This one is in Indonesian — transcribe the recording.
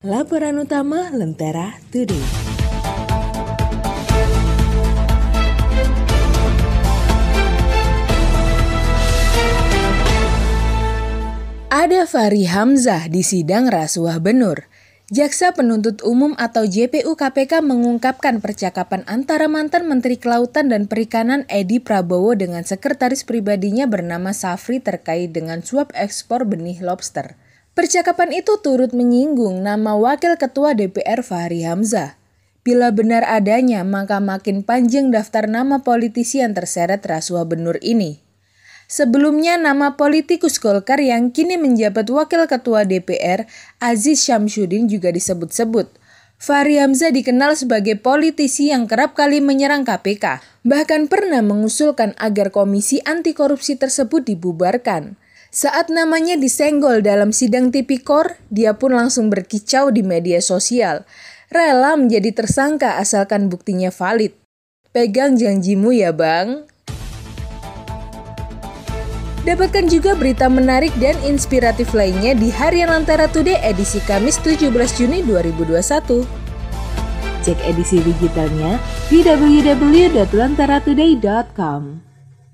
Laporan utama Lentera Today. Ada Fahri Hamzah di sidang rasuah Benur. Jaksa Penuntut Umum atau JPU KPK mengungkapkan percakapan antara mantan Menteri Kelautan dan Perikanan Edi Prabowo dengan sekretaris pribadinya bernama Safri terkait dengan suap ekspor benih lobster. Percakapan itu turut menyinggung nama Wakil Ketua DPR Fahri Hamzah. Bila benar adanya, maka makin panjang daftar nama politisi yang terseret rasuah benur ini. Sebelumnya nama politikus Golkar yang kini menjabat Wakil Ketua DPR, Aziz Syamsuddin juga disebut-sebut. Fahri Hamzah dikenal sebagai politisi yang kerap kali menyerang KPK, bahkan pernah mengusulkan agar komisi anti korupsi tersebut dibubarkan. Saat namanya disenggol dalam sidang tipikor, dia pun langsung berkicau di media sosial. Rela menjadi tersangka asalkan buktinya valid. Pegang janjimu ya bang. Dapatkan juga berita menarik dan inspiratif lainnya di Harian Lantara Today edisi Kamis 17 Juni 2021. Cek edisi digitalnya di www.lantaratoday.com.